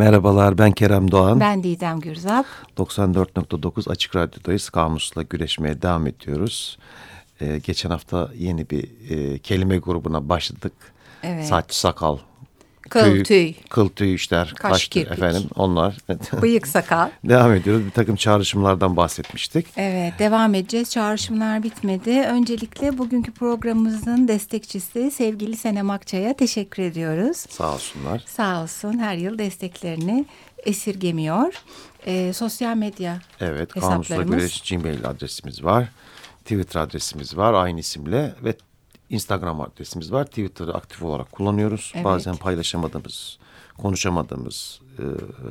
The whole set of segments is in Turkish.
Merhabalar ben Kerem Doğan. Ben Didem Gürzap. 94.9 Açık Radyo'dayız. Kamusla güreşmeye devam ediyoruz. Ee, geçen hafta yeni bir e, kelime grubuna başladık. Evet. Saç, sakal, Kıl, tüy. Kıl tüy işler, Kaş, kaş, kirpik. efendim onlar. Bıyık sakal. devam ediyoruz. Bir takım çağrışımlardan bahsetmiştik. Evet devam edeceğiz. Çağrışımlar bitmedi. Öncelikle bugünkü programımızın destekçisi sevgili Senem Akçay'a teşekkür ediyoruz. Sağ olsunlar. Sağ olsun her yıl desteklerini esirgemiyor. Ee, sosyal medya Evet, hesaplarımız. Güreş Gmail adresimiz var. Twitter adresimiz var aynı isimle ve Instagram adresimiz var. Twitter'ı aktif olarak kullanıyoruz. Evet. Bazen paylaşamadığımız, konuşamadığımız e,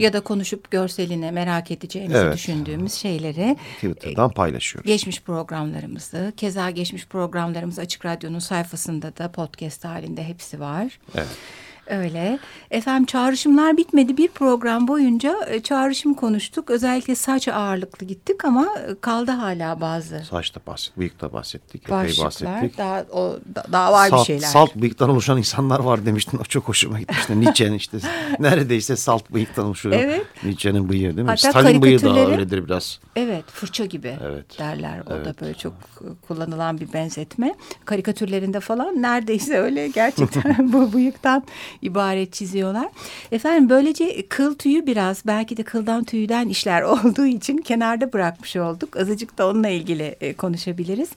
Ya da konuşup görseline merak edeceğimizi Evet. düşündüğümüz şeyleri Twitter'dan paylaşıyoruz. geçmiş programlarımızı, keza geçmiş programlarımız Açık Radyo'nun sayfasında da podcast halinde hepsi var. Evet. Öyle. Efendim çağrışımlar bitmedi. Bir program boyunca e, çağrışım konuştuk. Özellikle saç ağırlıklı gittik ama e, kaldı hala bazı Saçta bahsettik, bıyıkta bahsettik, epey bahsettik. Daha, o, da- daha var salt, bir şeyler. Salt bıyıktan oluşan insanlar var demiştin. O çok hoşuma gitmişti. Nietzsche'nin işte neredeyse salt bıyıktan oluşuyor. Evet. Nietzsche'nin bıyığı değil mi? Hatta Stalin bıyığı da karikatürleri- öyledir biraz. Evet fırça gibi Evet. derler. O da Evet. böyle çok e, kullanılan bir benzetme. Karikatürlerinde falan neredeyse öyle gerçekten bu bıyıktan ibaret çiziyorlar. Efendim böylece kıl tüyü biraz belki de kıldan tüyden işler olduğu için kenarda bırakmış olduk. Azıcık da onunla ilgili e, konuşabiliriz.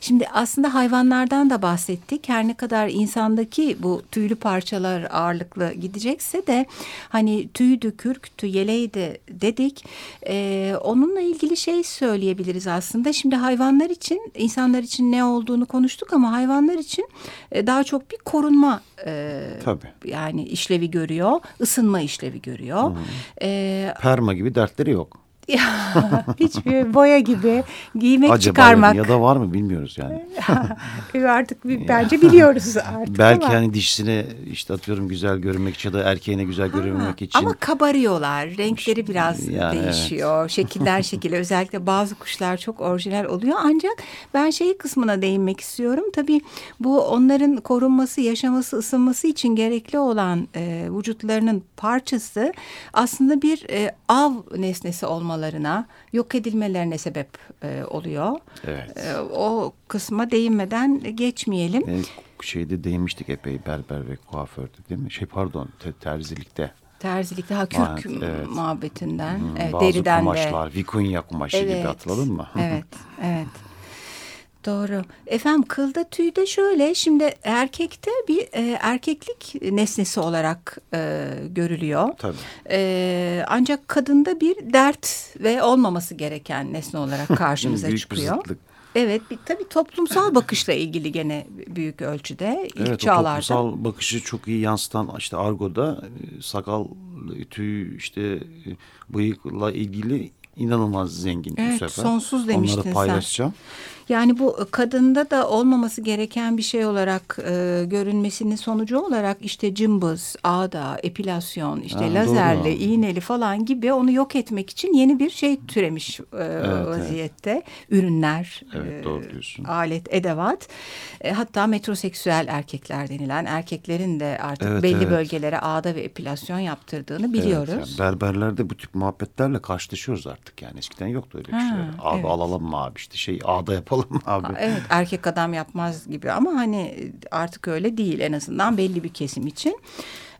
Şimdi aslında hayvanlardan da bahsettik. Her ne kadar insandaki bu tüylü parçalar ağırlıklı gidecekse de hani tüydü, kürktü, yeleydi dedik. Ee, onunla ilgili şey söyleyebiliriz aslında. Şimdi hayvanlar için, insanlar için ne olduğunu konuştuk ama hayvanlar için e, daha çok bir korunma e, Tabii. Yani işlevi görüyor, ısınma işlevi görüyor. Ee, Perma gibi dertleri yok. hiçbir boya gibi giymek Acaba çıkarmak ya da var mı bilmiyoruz yani. artık bir, bence biliyoruz artık Belki ama. hani dişisine işte atıyorum güzel görünmek için ya da erkeğine güzel görünmek için. Ama kabarıyorlar. Renkleri biraz Yani değişiyor. Şekiller şekiller. Özellikle bazı kuşlar çok orijinal oluyor. Ancak ben şey kısmına değinmek istiyorum. Tabii bu onların korunması, yaşaması, ısınması için gerekli olan e, vücutlarının parçası aslında bir e, av nesnesi olmalarına, yok edilmelerine sebep e, oluyor. Evet. E, o kısma değinmeden geçmeyelim. E, şeyde değinmiştik epey berber ve kuaförde değil mi? Şey pardon te- terzilikte. Terzilikte ha kürk Evet, evet. muhabbetinden, Hmm, evet, Bazı deriden de. kumaşlar, vikunya kumaşı gibi hatırladın mı? evet, evet. Doğru. Efendim kılda tüyde şöyle şimdi erkekte bir e, erkeklik nesnesi olarak e, görülüyor. Tabii. E, ancak kadında bir dert ve olmaması gereken nesne olarak karşımıza Büyük bir çıkıyor. zıtlık. Evet bir, tabii toplumsal bakışla ilgili gene büyük ölçüde ilk Evet çağlarda. toplumsal bakışı çok iyi yansıtan işte argoda e, sakal, tüy işte e, bıyıkla ilgili inanılmaz zengin bu Evet, sefer. sonsuz demiştin Onları sen. Yani bu kadında da olmaması gereken bir şey olarak e, görünmesinin sonucu olarak işte cımbız, ağda, epilasyon, işte Ha, lazerli, doğru. iğneli falan gibi onu yok etmek için yeni bir şey türemiş e, vaziyette. Ürünler, Evet, e, doğru diyorsun. alet, edevat. E, hatta metroseksüel erkekler denilen erkeklerin de artık Evet, belli evet. bölgelere ağda ve epilasyon yaptırdığını biliyoruz. Evet, yani berberlerde bu tip muhabbetlerle karşılaşıyoruz artık yani. Eskiden yoktu öyle bir şey. Abi evet. alalım mı abi işte şey ağda yapalım mı abi. Evet erkek adam yapmaz gibi ama hani artık öyle değil en azından belli bir kesim için.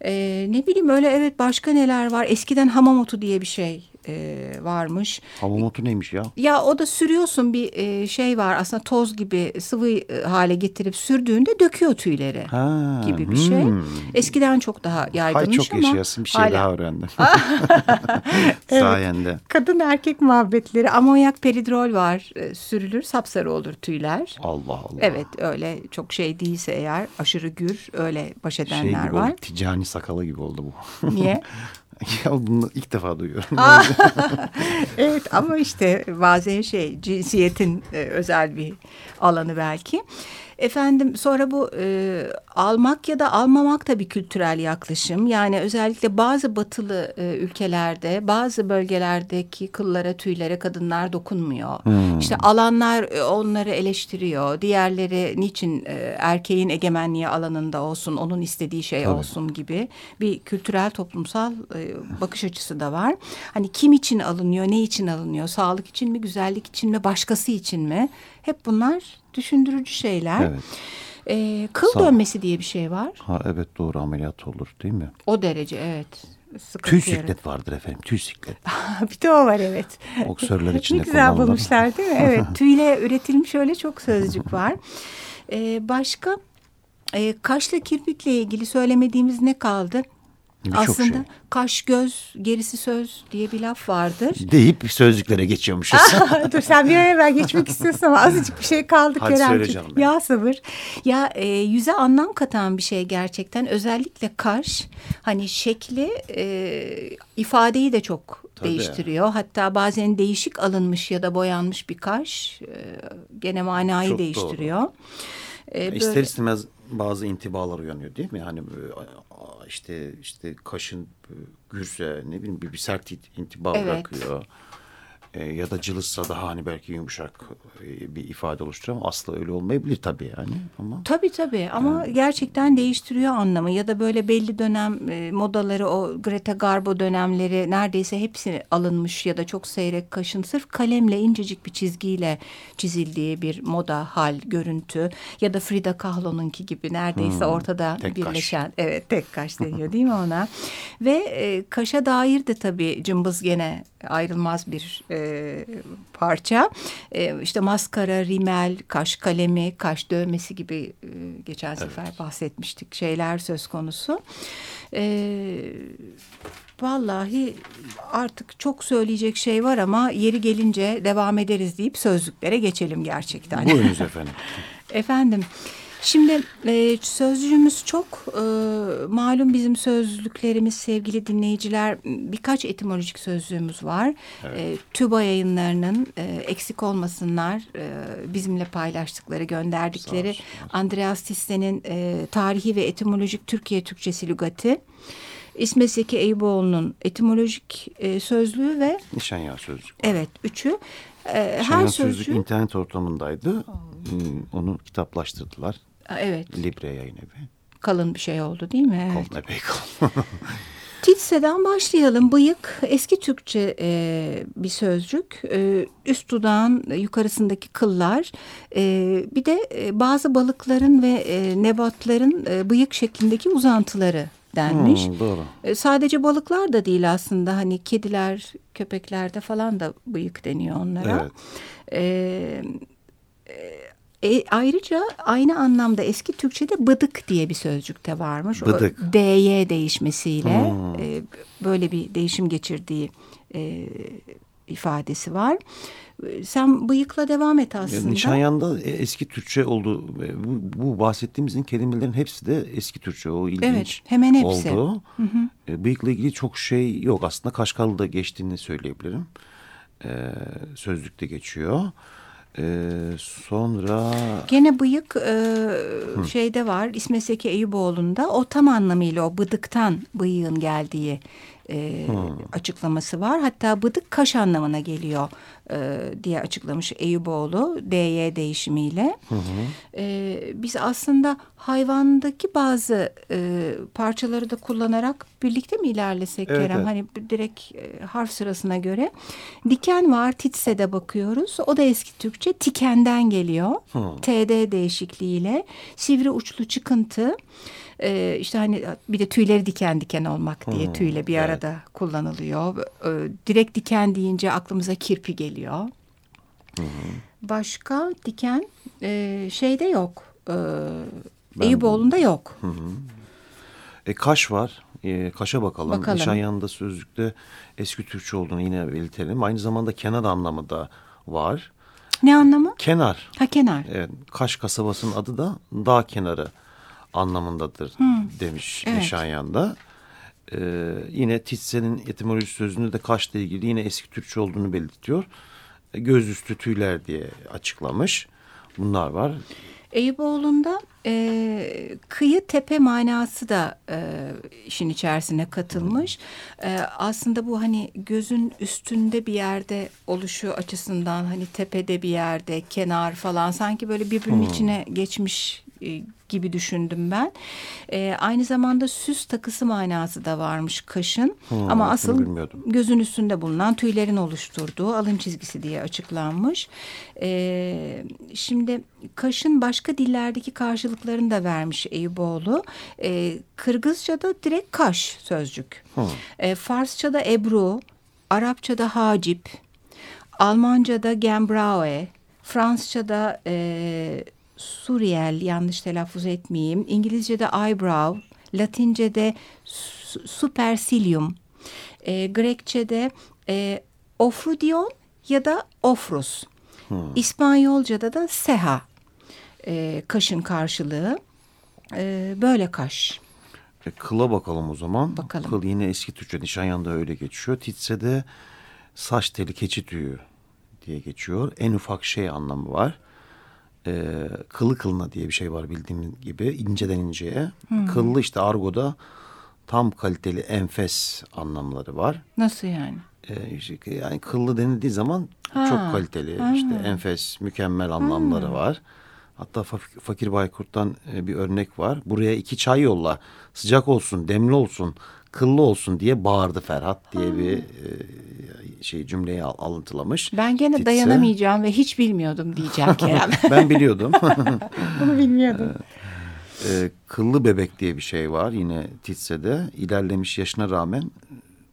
Ee, ne bileyim öyle evet başka neler var. Eskiden hamam otu diye bir şey e, varmış. Hamam otu neymiş ya? Ya o da sürüyorsun bir e, şey var aslında toz gibi sıvı e, hale getirip sürdüğünde döküyor tüyleri Ha, gibi bir şey. hmm. Eskiden çok daha Hay yaygınmış çok ama yaşayasın bir şey hala- daha öğrendim. Sayende. Kadın erkek muhabbetleri amonyak peridrol var e, sürülür sapsarı olur tüyler. Allah Allah. Evet öyle çok şey değilse eğer aşırı gür öyle baş Şey edenler gibi var. oldu, ticani sakalı gibi oldu bu. Niye? ya bunu ilk defa duyuyorum. evet ama işte bazen şey cinsiyetin e, özel bir alanı belki. Efendim sonra bu e, almak ya da almamak da bir kültürel yaklaşım. Yani özellikle bazı batılı e, ülkelerde bazı bölgelerdeki kıllara tüylere kadınlar dokunmuyor. Hmm. İşte alanlar e, onları eleştiriyor. Diğerleri niçin e, erkeğin egemenliği alanında olsun onun istediği şey Tabii. olsun gibi bir kültürel toplumsal e, bakış açısı da var. Hani kim için alınıyor ne için alınıyor sağlık için mi güzellik için mi başkası için mi? Hep bunlar düşündürücü şeyler. Evet. Ee, kıl Sağ. dönmesi diye bir şey var. Ha evet doğru ameliyat olur değil mi? O derece evet. Sıkıntı tüy siklet vardır efendim tüy siklet. bir de o var evet. Boksörler için de Ne güzel bulmuşlar değil mi? Evet tüyle üretilmiş öyle çok sözcük var. Ee, başka e, kaşla kirpikle ilgili söylemediğimiz ne kaldı? Aslında şey. kaş göz gerisi söz diye bir laf vardır. Deyip sözlüklere geçiyormuşuz. Dur sen bir an evvel geçmek istiyorsun ama azıcık bir şey kaldı Hadi söyle canım. Ya sabır. Ya e, yüze anlam katan bir şey gerçekten. Özellikle kaş hani şekli e, ifadeyi de çok Tabii. değiştiriyor. Hatta bazen değişik alınmış ya da boyanmış bir kaş e, gene manayı çok değiştiriyor. Doğru. E, böyle... İster istemez bazı intibalar uyanıyor değil mi? Yani işte işte kaşın gürse ne bileyim bir, bir sert intiba evet. bırakıyor e, ya da cılızsa daha hani belki yumuşak e, bir ifade oluşturuyor ama asla öyle olmayabilir tabii yani. Ama, tabii tabii ama yani. gerçekten değiştiriyor anlamı ya da böyle belli dönem e, modaları o Greta Garbo dönemleri neredeyse hepsi alınmış ya da çok seyrek kaşın sırf kalemle incecik bir çizgiyle çizildiği bir moda hal görüntü ya da Frida Kahlo'nunki gibi neredeyse hmm, ortada birleşen kaş. evet tek kaş deniyor değil mi ona ve e, kaşa dair de tabii cımbız gene ayrılmaz bir e, parça. E, işte maskara, rimel, kaş kalemi, kaş dövmesi gibi e, geçen sefer evet. bahsetmiştik şeyler söz konusu. E, vallahi artık çok söyleyecek şey var ama yeri gelince devam ederiz deyip sözlüklere geçelim gerçekten. Buyurunuz efendim. efendim. Şimdi e, sözcüğümüz çok e, malum bizim sözlüklerimiz sevgili dinleyiciler birkaç etimolojik sözlüğümüz var. Evet. E, TÜBA yayınlarının e, eksik olmasınlar e, bizimle paylaştıkları gönderdikleri Andreas Tisse'nin e, tarihi ve etimolojik Türkiye Türkçesi lügati. İsmet Zeki Eyüboğlu'nun etimolojik e, sözlüğü ve Nişanya sözlüğü. Evet, üçü. E, her sözcük, sözlük internet ortamındaydı. Hmm, onu kitaplaştırdılar. Evet. Libre yayın evi. Kalın bir şey oldu değil mi? Evet. Kalın epey kalın. Titse'den başlayalım. Bıyık eski Türkçe e, bir sözcük. E, üst dudağın yukarısındaki kıllar. E, bir de e, bazı balıkların ve e, nebatların e, bıyık şeklindeki uzantıları denmiş. Hmm, doğru. E, sadece balıklar da değil aslında. Hani kediler, köpeklerde falan da bıyık deniyor onlara. Evet. E, e, e, ayrıca aynı anlamda eski Türkçe'de bıdık diye bir sözcük de varmış. Bıdık. O D'ye değişmesiyle hmm. e, böyle bir değişim geçirdiği e, ifadesi var. Sen bıyıkla devam et aslında. Nişanyan'da e, eski Türkçe oldu. E, bu, bu bahsettiğimizin kelimelerin hepsi de eski Türkçe. O ilginç evet, hemen hepsi. oldu. Hı hı. E, bıyıkla ilgili çok şey yok. Aslında Kaşgarlı'da geçtiğini söyleyebilirim. Ee, sözlükte geçiyor. Ee, sonra... Gene bıyık e, şeyde var İsmet Seki Eyüboğlu'nda. O tam anlamıyla o bıdıktan bıyığın geldiği e, açıklaması var. Hatta bıdık kaş anlamına geliyor e, diye açıklamış Eyüboğlu DY değişimiyle. Hı. E, biz aslında hayvandaki bazı e, parçaları da kullanarak birlikte mi ilerlesek evet, Kerem? Evet. Hani direkt e, harf sırasına göre. Diken var Titse'de bakıyoruz. O da eski Türkçe tikenden geliyor. Hı. TD değişikliğiyle sivri uçlu çıkıntı. Ee, işte hani bir de tüyleri diken diken olmak diye hmm, tüyle bir arada evet. kullanılıyor. Ee, direkt diken deyince aklımıza kirpi geliyor. Hmm. Başka diken e, şeyde yok. E, Eyüboğlu'nda yok. Hı E, kaş var. E, kaşa bakalım. bakalım. Nişanyan'da sözlükte eski Türkçe olduğunu yine belirtelim. Aynı zamanda kenar anlamı da var. Ne anlamı? Kenar. Ha kenar. Evet. Kaş kasabasının adı da dağ kenarı anlamındadır hmm. demiş evet. Nişanyan'da. Ee, yine Titse'nin etimoloji sözünde de kaşla ilgili yine eski Türkçe olduğunu belirtiyor. Gözüstü tüyler diye açıklamış. Bunlar var. Eyüboğlu'nda e, kıyı tepe manası da e, işin içerisine katılmış. E, aslında bu hani gözün üstünde bir yerde oluşu açısından hani tepede bir yerde kenar falan sanki böyle birbirinin hmm. içine geçmiş e, gibi düşündüm ben. E, aynı zamanda süs takısı manası da varmış kaşın. Hmm, Ama asıl gözün üstünde bulunan tüylerin oluşturduğu alın çizgisi diye açıklanmış. E, şimdi kaşın başka dillerdeki karşılıklarını da vermiş Eyüboğlu. E, Kırgızca'da direkt kaş sözcük. Hmm. E, Farsça'da ebru, Arapça'da hacip, Almanca'da gembraue, Fransızca'da e, Suriyel yanlış telaffuz etmeyeyim. İngilizce'de eyebrow, Latince'de supercilium, e, Grekçe'de e, ofrudion ya da ofrus. Hmm. İspanyolca'da da seha e, kaşın karşılığı. E, böyle kaş. E, kıla bakalım o zaman. Bakalım. Kıl yine eski Türkçe Nişanyan'da öyle geçiyor. Titse'de saç teli keçi tüyü diye geçiyor. En ufak şey anlamı var e, kılı kılına diye bir şey var bildiğim gibi inceden inceye. Hmm. Kıllı işte argoda tam kaliteli enfes anlamları var. Nasıl yani? E, işte, yani kıllı denildiği zaman ha. çok kaliteli ha. işte enfes mükemmel anlamları ha. var. Hatta Fakir Baykurt'tan e, bir örnek var. Buraya iki çay yolla sıcak olsun demli olsun kıllı olsun diye bağırdı Ferhat diye ha. bir e, şey cümleyi alıntılamış. Ben gene Titse, dayanamayacağım ve hiç bilmiyordum diyeceğim Kerem. ben biliyordum. Bunu bilmiyordum. Ee, kıllı bebek diye bir şey var yine Titse'de. ilerlemiş yaşına rağmen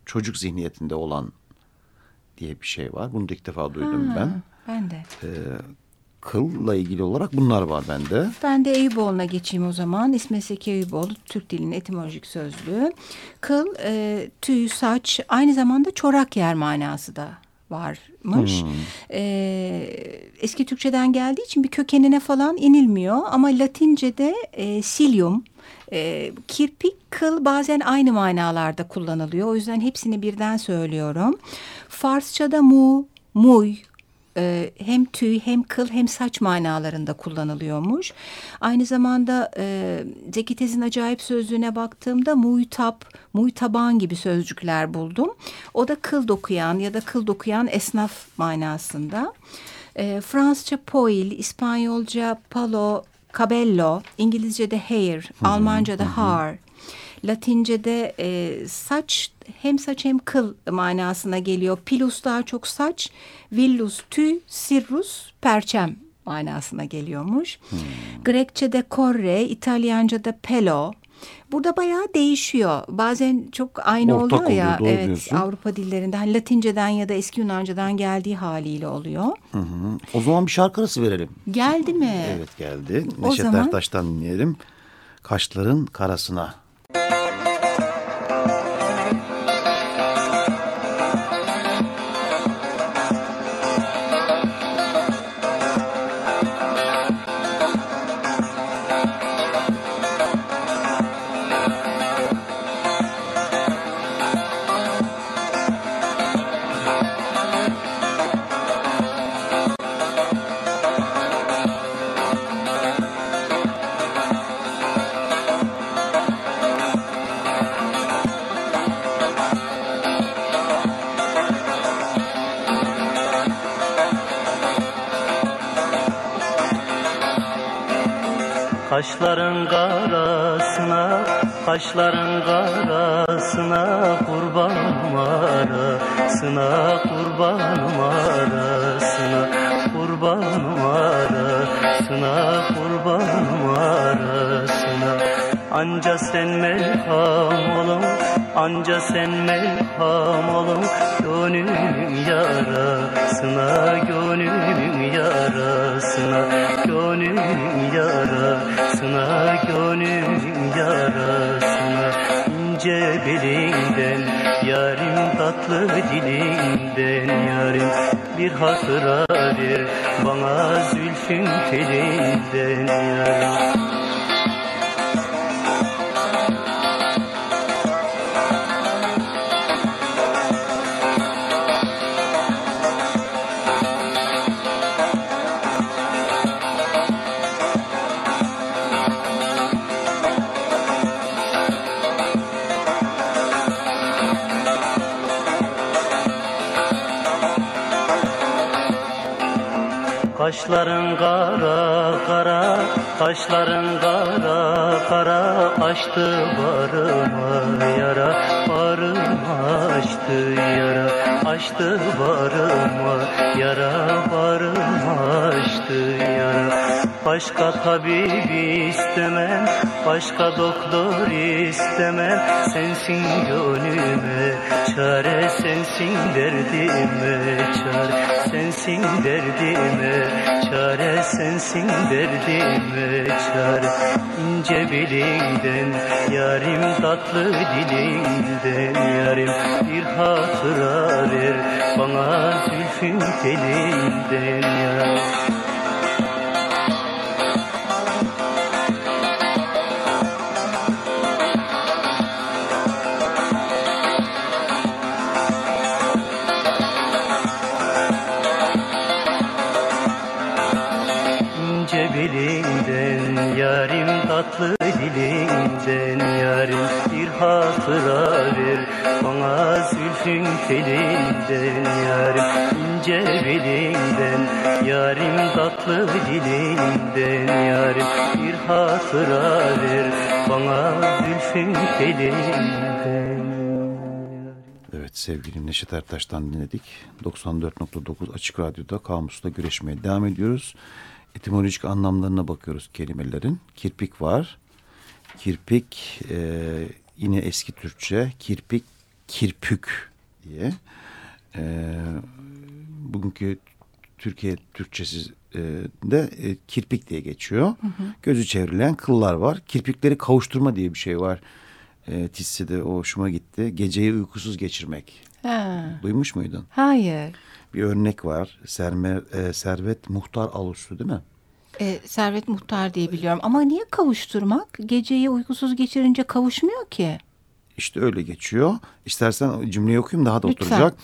çocuk zihniyetinde olan diye bir şey var. Bunu da ilk defa duydum ha, ben. Ben de. Ee, kılla ilgili olarak bunlar var bende. Ben de Eyüboğlu'na geçeyim o zaman. İsmet Seki Eyüboğlu Türk dilinin etimolojik sözlüğü. Kıl, e, tüy, saç aynı zamanda çorak yer manası da varmış. Hmm. Ee, eski Türkçeden geldiği için bir kökenine falan inilmiyor ama Latince'de e, silium, e, kirpik, kıl bazen aynı manalarda kullanılıyor. O yüzden hepsini birden söylüyorum. Farsça'da mu, muy, e, hem tüy hem kıl hem saç manalarında kullanılıyormuş. Aynı zamanda e, Zeki Tez'in acayip sözlüğüne baktığımda muhtap, muhtaban gibi sözcükler buldum. O da kıl dokuyan ya da kıl dokuyan esnaf manasında. E, Fransızca poil, İspanyolca palo, cabello, İngilizce'de hair, Almanca'da har, Latince'de e, saç hem saç hem kıl manasına geliyor. Pilus daha çok saç, villus tüy, sirrus perçem manasına geliyormuş. Hmm. Grekçe'de corre, İtalyanca'da pelo. Burada bayağı değişiyor. Bazen çok aynı Ortak oluyor ya. Oluyor, evet, diyorsun. Avrupa dillerinde hani Latinceden ya da eski Yunanca'dan geldiği haliyle oluyor. Hı hı. O zaman bir şarkı arası verelim. Geldi mi? Evet geldi. Neşet zaman... Ertaş'tan dinleyelim. Kaşların karasına. Kaşların karasına, kaşların karasına Kurbanım arasına, kurbanım arasına Kurbanım arasına, kurbanım arasına Anca sen melham olun, anca sen melham olun Gönlüm yarasına, gönlüm yarasına Gönlüm yarasına, gönlüm yarasına. İnce belinden Yarim tatlı dilinden Yarim bir hatıra ver Bana zülfün telinden Yarim Kaşların kara kara Kaşların kara kara Açtı barıma yara Barıma açtı yara Açtı barıma yara Barıma açtı yara. Başka tabip istemem Başka doktor istemem Sensin gönlüme Çare sensin derdime Çare sensin derdime Çare sensin derdime Çare. İnce belinden Yarim tatlı dilinden Yarim bir hatıra ver Bana zülfün telinden Yarim dilinden yarim bir hatıra ver Bana zülfün telinden yarim ince belinden Yarim tatlı dilinden yarim bir hatıra ver Bana zülfün telinden Evet sevgili Neşet Ertaş'tan dinledik. 94.9 Açık Radyo'da Kamus'ta güreşmeye devam ediyoruz etimolojik anlamlarına bakıyoruz kelimelerin. Kirpik var. Kirpik e, yine eski Türkçe. Kirpik, kirpük diye. E, bugünkü Türkiye Türkçesi e, de e, kirpik diye geçiyor. Hı hı. Gözü çevrilen kıllar var. Kirpikleri kavuşturma diye bir şey var. E, Tissi'de o hoşuma gitti. Geceyi uykusuz geçirmek. Ha. Duymuş muydun? Hayır bir örnek var. Sermer, e, Servet Muhtar Alusu değil mi? E, Servet Muhtar diye biliyorum. Ama niye kavuşturmak? Geceyi uykusuz geçirince kavuşmuyor ki. İşte öyle geçiyor. İstersen cümleyi okuyayım daha da Lütfen. oturacak.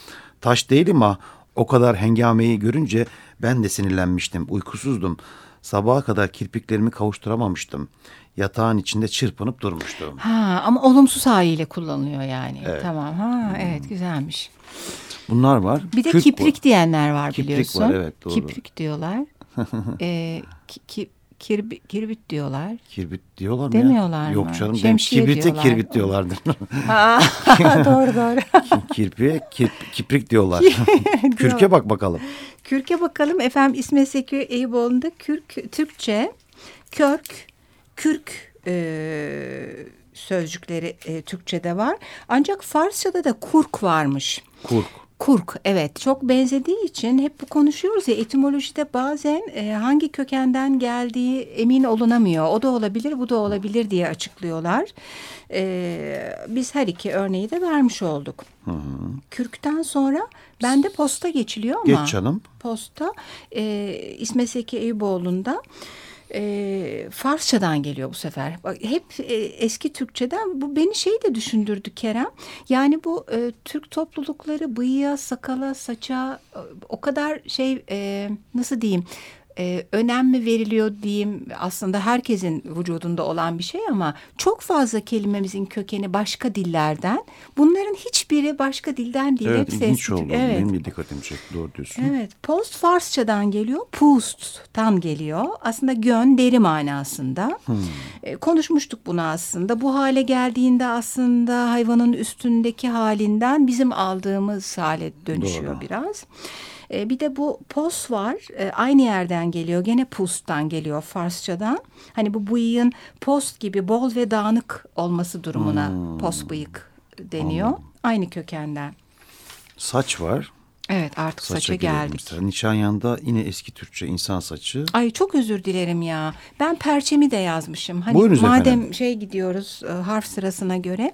Taş değil ama o kadar hengameyi görünce ben de sinirlenmiştim. Uykusuzdum. Sabaha kadar kirpiklerimi kavuşturamamıştım. Yatağın içinde çırpınıp durmuştum. Ha ama olumsuz haliyle kullanılıyor yani. Evet. Tamam. Ha evet güzelmiş. Bunlar var. Bir de Kürk kiprik bu. diyenler var kiprik biliyorsun. Var, evet, doğru. Kiprik diyorlar. Ee, ki, ki, kirbit, kirbit diyorlar. Kirbit diyorlar mı Demiyorlar ya? Yok canım Şemsiye kibrite diyorlar. kirbit diyorlardır. doğru doğru. Kirpi kip, kiprik diyorlar. Kürke bak bakalım. Kürke bakalım efendim İsmet Seki Eyüboğlu'nda kürk Türkçe kürk kürk e, sözcükleri e, Türkçe'de var. Ancak Farsça'da da kurk varmış. Kurk. Kurk evet çok benzediği için hep bu konuşuyoruz ya etimolojide bazen e, hangi kökenden geldiği emin olunamıyor. O da olabilir bu da olabilir diye açıklıyorlar. E, biz her iki örneği de vermiş olduk. Hı hı. Kürkten sonra bende posta geçiliyor ama. Geç canım. Posta e, İsmet Seki Eyüboğlu'nda e, Farsçadan geliyor bu sefer. Bak, hep e, eski Türkçeden bu beni şey de düşündürdü Kerem. Yani bu e, Türk toplulukları bıyığa, sakala, saça e, o kadar şey e, nasıl diyeyim e, önem mi veriliyor diyeyim aslında herkesin vücudunda olan bir şey ama çok fazla kelimemizin kökeni başka dillerden. Bunların hiçbiri başka dilden değil. Evet ilginç oldu. Evet. Benim de dikkatimi çekti doğru diyorsun. Evet post Farsçadan geliyor. Pust'tan geliyor. Aslında gön deri manasında. Hmm. E, konuşmuştuk bunu aslında. Bu hale geldiğinde aslında hayvanın üstündeki halinden bizim aldığımız hale dönüşüyor Doğru. biraz. E, bir de bu pos var. E, aynı yerden geliyor. Gene pust'tan geliyor Farsçadan. Hani bu bıyığın post gibi bol ve dağınık olması durumuna hmm. pos bıyık deniyor. Anladım. Aynı kökenden. Saç var. Evet artık saça, saça geldik. Mesela. Nişanyan'da yine eski Türkçe insan saçı. Ay çok özür dilerim ya. Ben perçemi de yazmışım. Hani Buyurunuz madem efendim. şey gidiyoruz e, harf sırasına göre.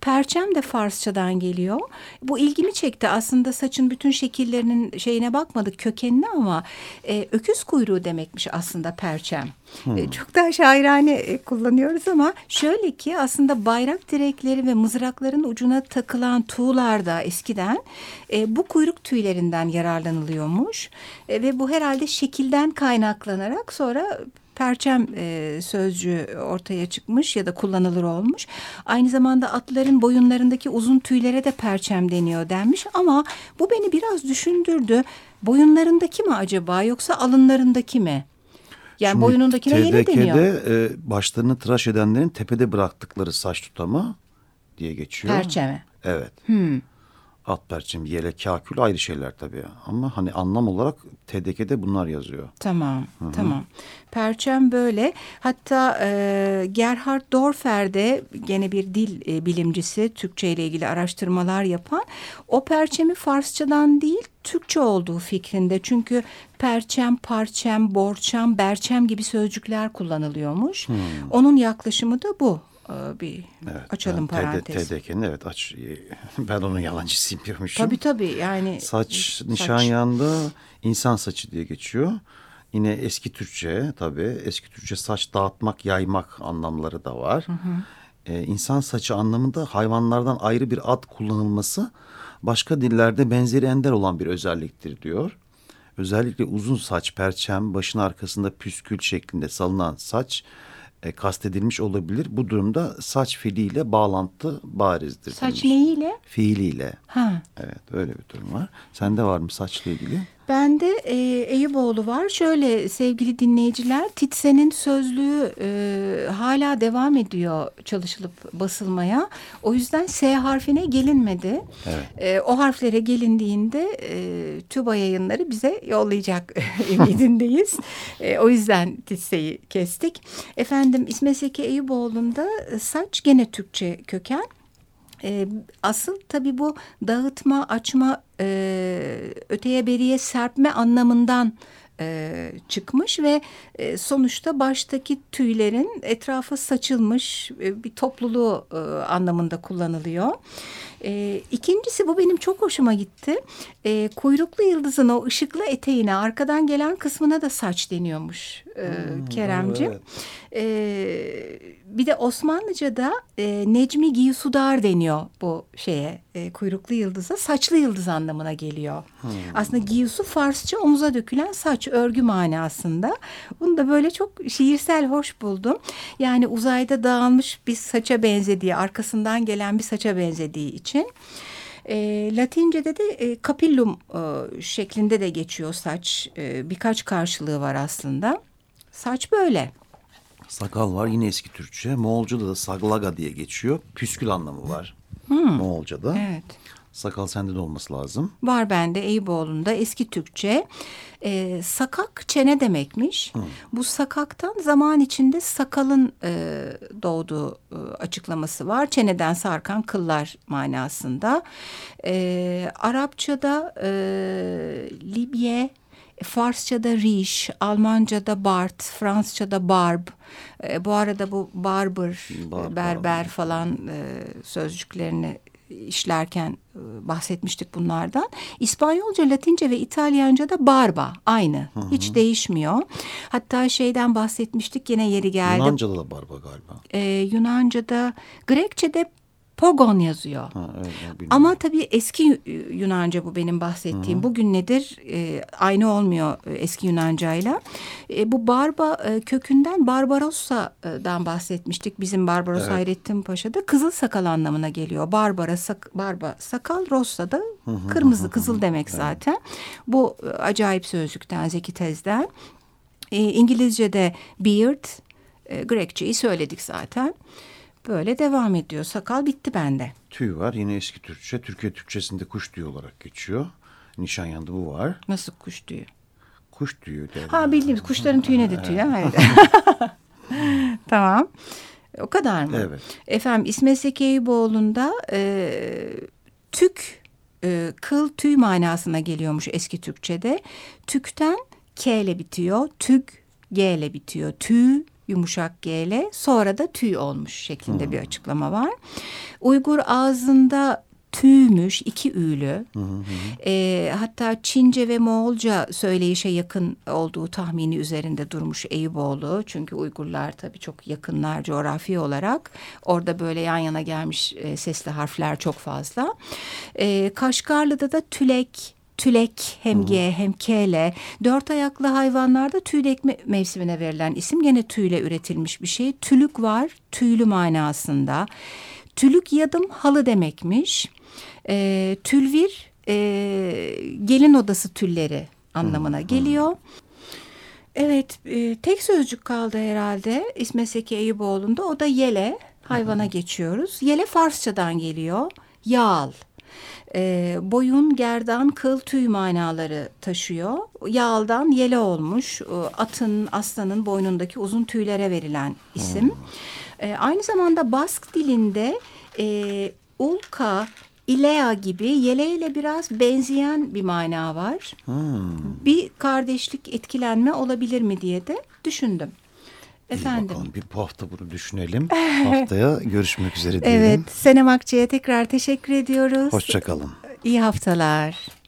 Perçem de Farsçadan geliyor. Bu ilgimi çekti. Aslında saçın bütün şekillerinin şeyine bakmadık kökenine ama e, öküz kuyruğu demekmiş aslında perçem. Hmm. E, çok daha şairane e, kullanıyoruz ama şöyle ki aslında bayrak direkleri ve mızrakların ucuna takılan tuğlarda eskiden e, bu kuyruk tüylerinden yararlanılıyormuş. E, ve bu herhalde şekilden kaynaklanarak sonra perçem e, sözcüğü ortaya çıkmış ya da kullanılır olmuş. Aynı zamanda atların boyunlarındaki uzun tüylere de perçem deniyor denmiş ama bu beni biraz düşündürdü. Boyunlarındaki mi acaba yoksa alınlarındaki mi? Yani Şimdi boyunundakine yeni deniyor. E, başlarını tıraş edenlerin tepede bıraktıkları saç tutama diye geçiyor. Perçeme. Evet. Hmm. At perçem, yelek, kakül ayrı şeyler tabii. Ama hani anlam olarak TDK'de bunlar yazıyor. Tamam, Hı -hı. tamam. Perçem böyle. Hatta e, Gerhard Dorfer de gene bir dil e, bilimcisi, Türkçe ile ilgili araştırmalar yapan. O perçemi Farsçadan değil, Türkçe olduğu fikrinde. Çünkü perçem, parçem, borçam, berçem gibi sözcükler kullanılıyormuş. Hmm. Onun yaklaşımı da bu. Ee, bir evet, açalım parantez. TDK'nin evet aç. Ben onun yalancısıyım diyormuşum. Tabii tabii yani. Saç, saç. nişanyanda insan saçı diye geçiyor. Yine eski Türkçe tabii eski Türkçe saç dağıtmak, yaymak anlamları da var. Hı hı. Ee, insan saçı anlamında hayvanlardan ayrı bir ad kullanılması başka dillerde benzeri ender olan bir özelliktir diyor. Özellikle uzun saç, perçem, başın arkasında püskül şeklinde salınan saç e, kastedilmiş olabilir. Bu durumda saç fiiliyle bağlantı barizdir. Saç demiş. neyiyle? Fiiliyle. Ha. Evet öyle bir durum var. Sende var mı saçla ilgili? Bende e, Eyüboğlu var. Şöyle sevgili dinleyiciler Titsen'in sözlüğü e, hala devam ediyor çalışılıp basılmaya. O yüzden S harfine gelinmedi. Evet. E, o harflere gelindiğinde e, TÜBA yayınları bize yollayacak ümidindeyiz. e, o yüzden Titse'yi kestik. Efendim İsmet Seki Eyüboğlu'nda saç gene Türkçe köken. E, asıl tabii bu dağıtma, açma, e, öteye beriye serpme anlamından e, çıkmış ve e, sonuçta baştaki tüylerin etrafa saçılmış e, bir topluluğu e, anlamında kullanılıyor. E, ikincisi bu benim çok hoşuma gitti. E, kuyruklu yıldızın o ışıklı eteğine arkadan gelen kısmına da saç deniyormuş e, hmm, Keremciğim. Evet. E, bir de Osmanlıca'da e, Necmi Giyusudar deniyor bu şeye e, kuyruklu yıldıza. Saçlı yıldız anlamına geliyor. Hmm. Aslında Giyusu Farsça omuza dökülen saç örgü manasında. Bunu da böyle çok şiirsel hoş buldum. Yani uzayda dağılmış bir saça benzediği, arkasından gelen bir saça benzediği için. E, Latince'de de e, capillum e, şeklinde de geçiyor saç. E, birkaç karşılığı var aslında. Saç böyle. Sakal var yine eski Türkçe. Moğolca'da da saglaga diye geçiyor. Püskül anlamı var. Hmm. Moğolca'da. Evet. Sakal sende de olması lazım. Var bende Eyüboğlu'nda eski Türkçe. E, sakak çene demekmiş. Hmm. Bu sakaktan zaman içinde sakalın e, doğduğu e, açıklaması var. Çeneden sarkan kıllar manasında. E, Arapçada e, Libye Farsça'da riş, Almanca'da Bart, Fransızca'da barb. E, bu arada bu barber, Bar, berber falan e, sözcüklerini işlerken e, bahsetmiştik bunlardan. İspanyolca, Latince ve İtalyanca da barba aynı. Hı hı. Hiç değişmiyor. Hatta şeyden bahsetmiştik yine yeri geldi. Yunanca'da da barba galiba. Ee, Yunanca'da, Grekçe'de Pogon yazıyor. Ha, evet, Ama tabii eski Yunanca bu benim bahsettiğim. Hı. Bugün nedir? E, aynı olmuyor e, eski Yunancayla. E, bu Barba e, kökünden Barbarossa'dan bahsetmiştik. Bizim Barbaros evet. Hayrettin Paşa'da kızıl sakal anlamına geliyor. Barbara sak, Barba sakal, Rossa da kırmızı kızıl demek zaten. Bu e, acayip sözlükten Zeki Tez'den. E, İngilizce'de beard, e, Grekçeyi söyledik zaten. Böyle devam ediyor. Sakal bitti bende. Tüy var. Yine eski Türkçe. Türkiye Türkçesinde kuş tüyü olarak geçiyor. Nişanyan'da bu var. Nasıl kuş tüyü? Kuş tüyü. Derim. Ha bildiğimiz kuşların tüyüne de tüy. Evet. tamam. O kadar mı? Evet. Efendim İsmet Zeki Eyüboğlu'nda e, tük e, kıl tüy manasına geliyormuş eski Türkçe'de. Tükten K ile bitiyor. Tük G ile bitiyor. Tüy yumuşak G ile sonra da tüy olmuş şeklinde hmm. bir açıklama var. Uygur ağzında tüymüş, iki üylü. Hı hı. E, hatta Çince ve Moğolca söyleyişe yakın olduğu tahmini üzerinde durmuş Eyüboğlu. Çünkü Uygurlar tabii çok yakınlar coğrafi olarak. Orada böyle yan yana gelmiş e, sesli harfler çok fazla. E, Kaşgarlı'da da tülek, tülek hem G hem K ile dört ayaklı hayvanlarda tüy dökme mevsimine verilen isim gene tüyle üretilmiş bir şey. Tülük var tüylü manasında. Tülük yadım halı demekmiş. E, tülvir e, gelin odası tülleri anlamına geliyor. Evet e, tek sözcük kaldı herhalde İsmet Seki Eyüboğlu'nda o da yele hayvana geçiyoruz. Yele Farsçadan geliyor yağal. E, boyun, gerdan, kıl, tüy manaları taşıyor. Yağaldan yele olmuş. Atın, aslanın boynundaki uzun tüylere verilen isim. Hmm. E, aynı zamanda Bask dilinde e, ulka, ilea gibi yeleyle biraz benzeyen bir mana var. Hmm. Bir kardeşlik etkilenme olabilir mi diye de düşündüm. Efendim. bakalım bir bu hafta bunu düşünelim. Haftaya görüşmek üzere diyelim. Evet Senem Akçı'ya tekrar teşekkür ediyoruz. Hoşçakalın. İyi haftalar.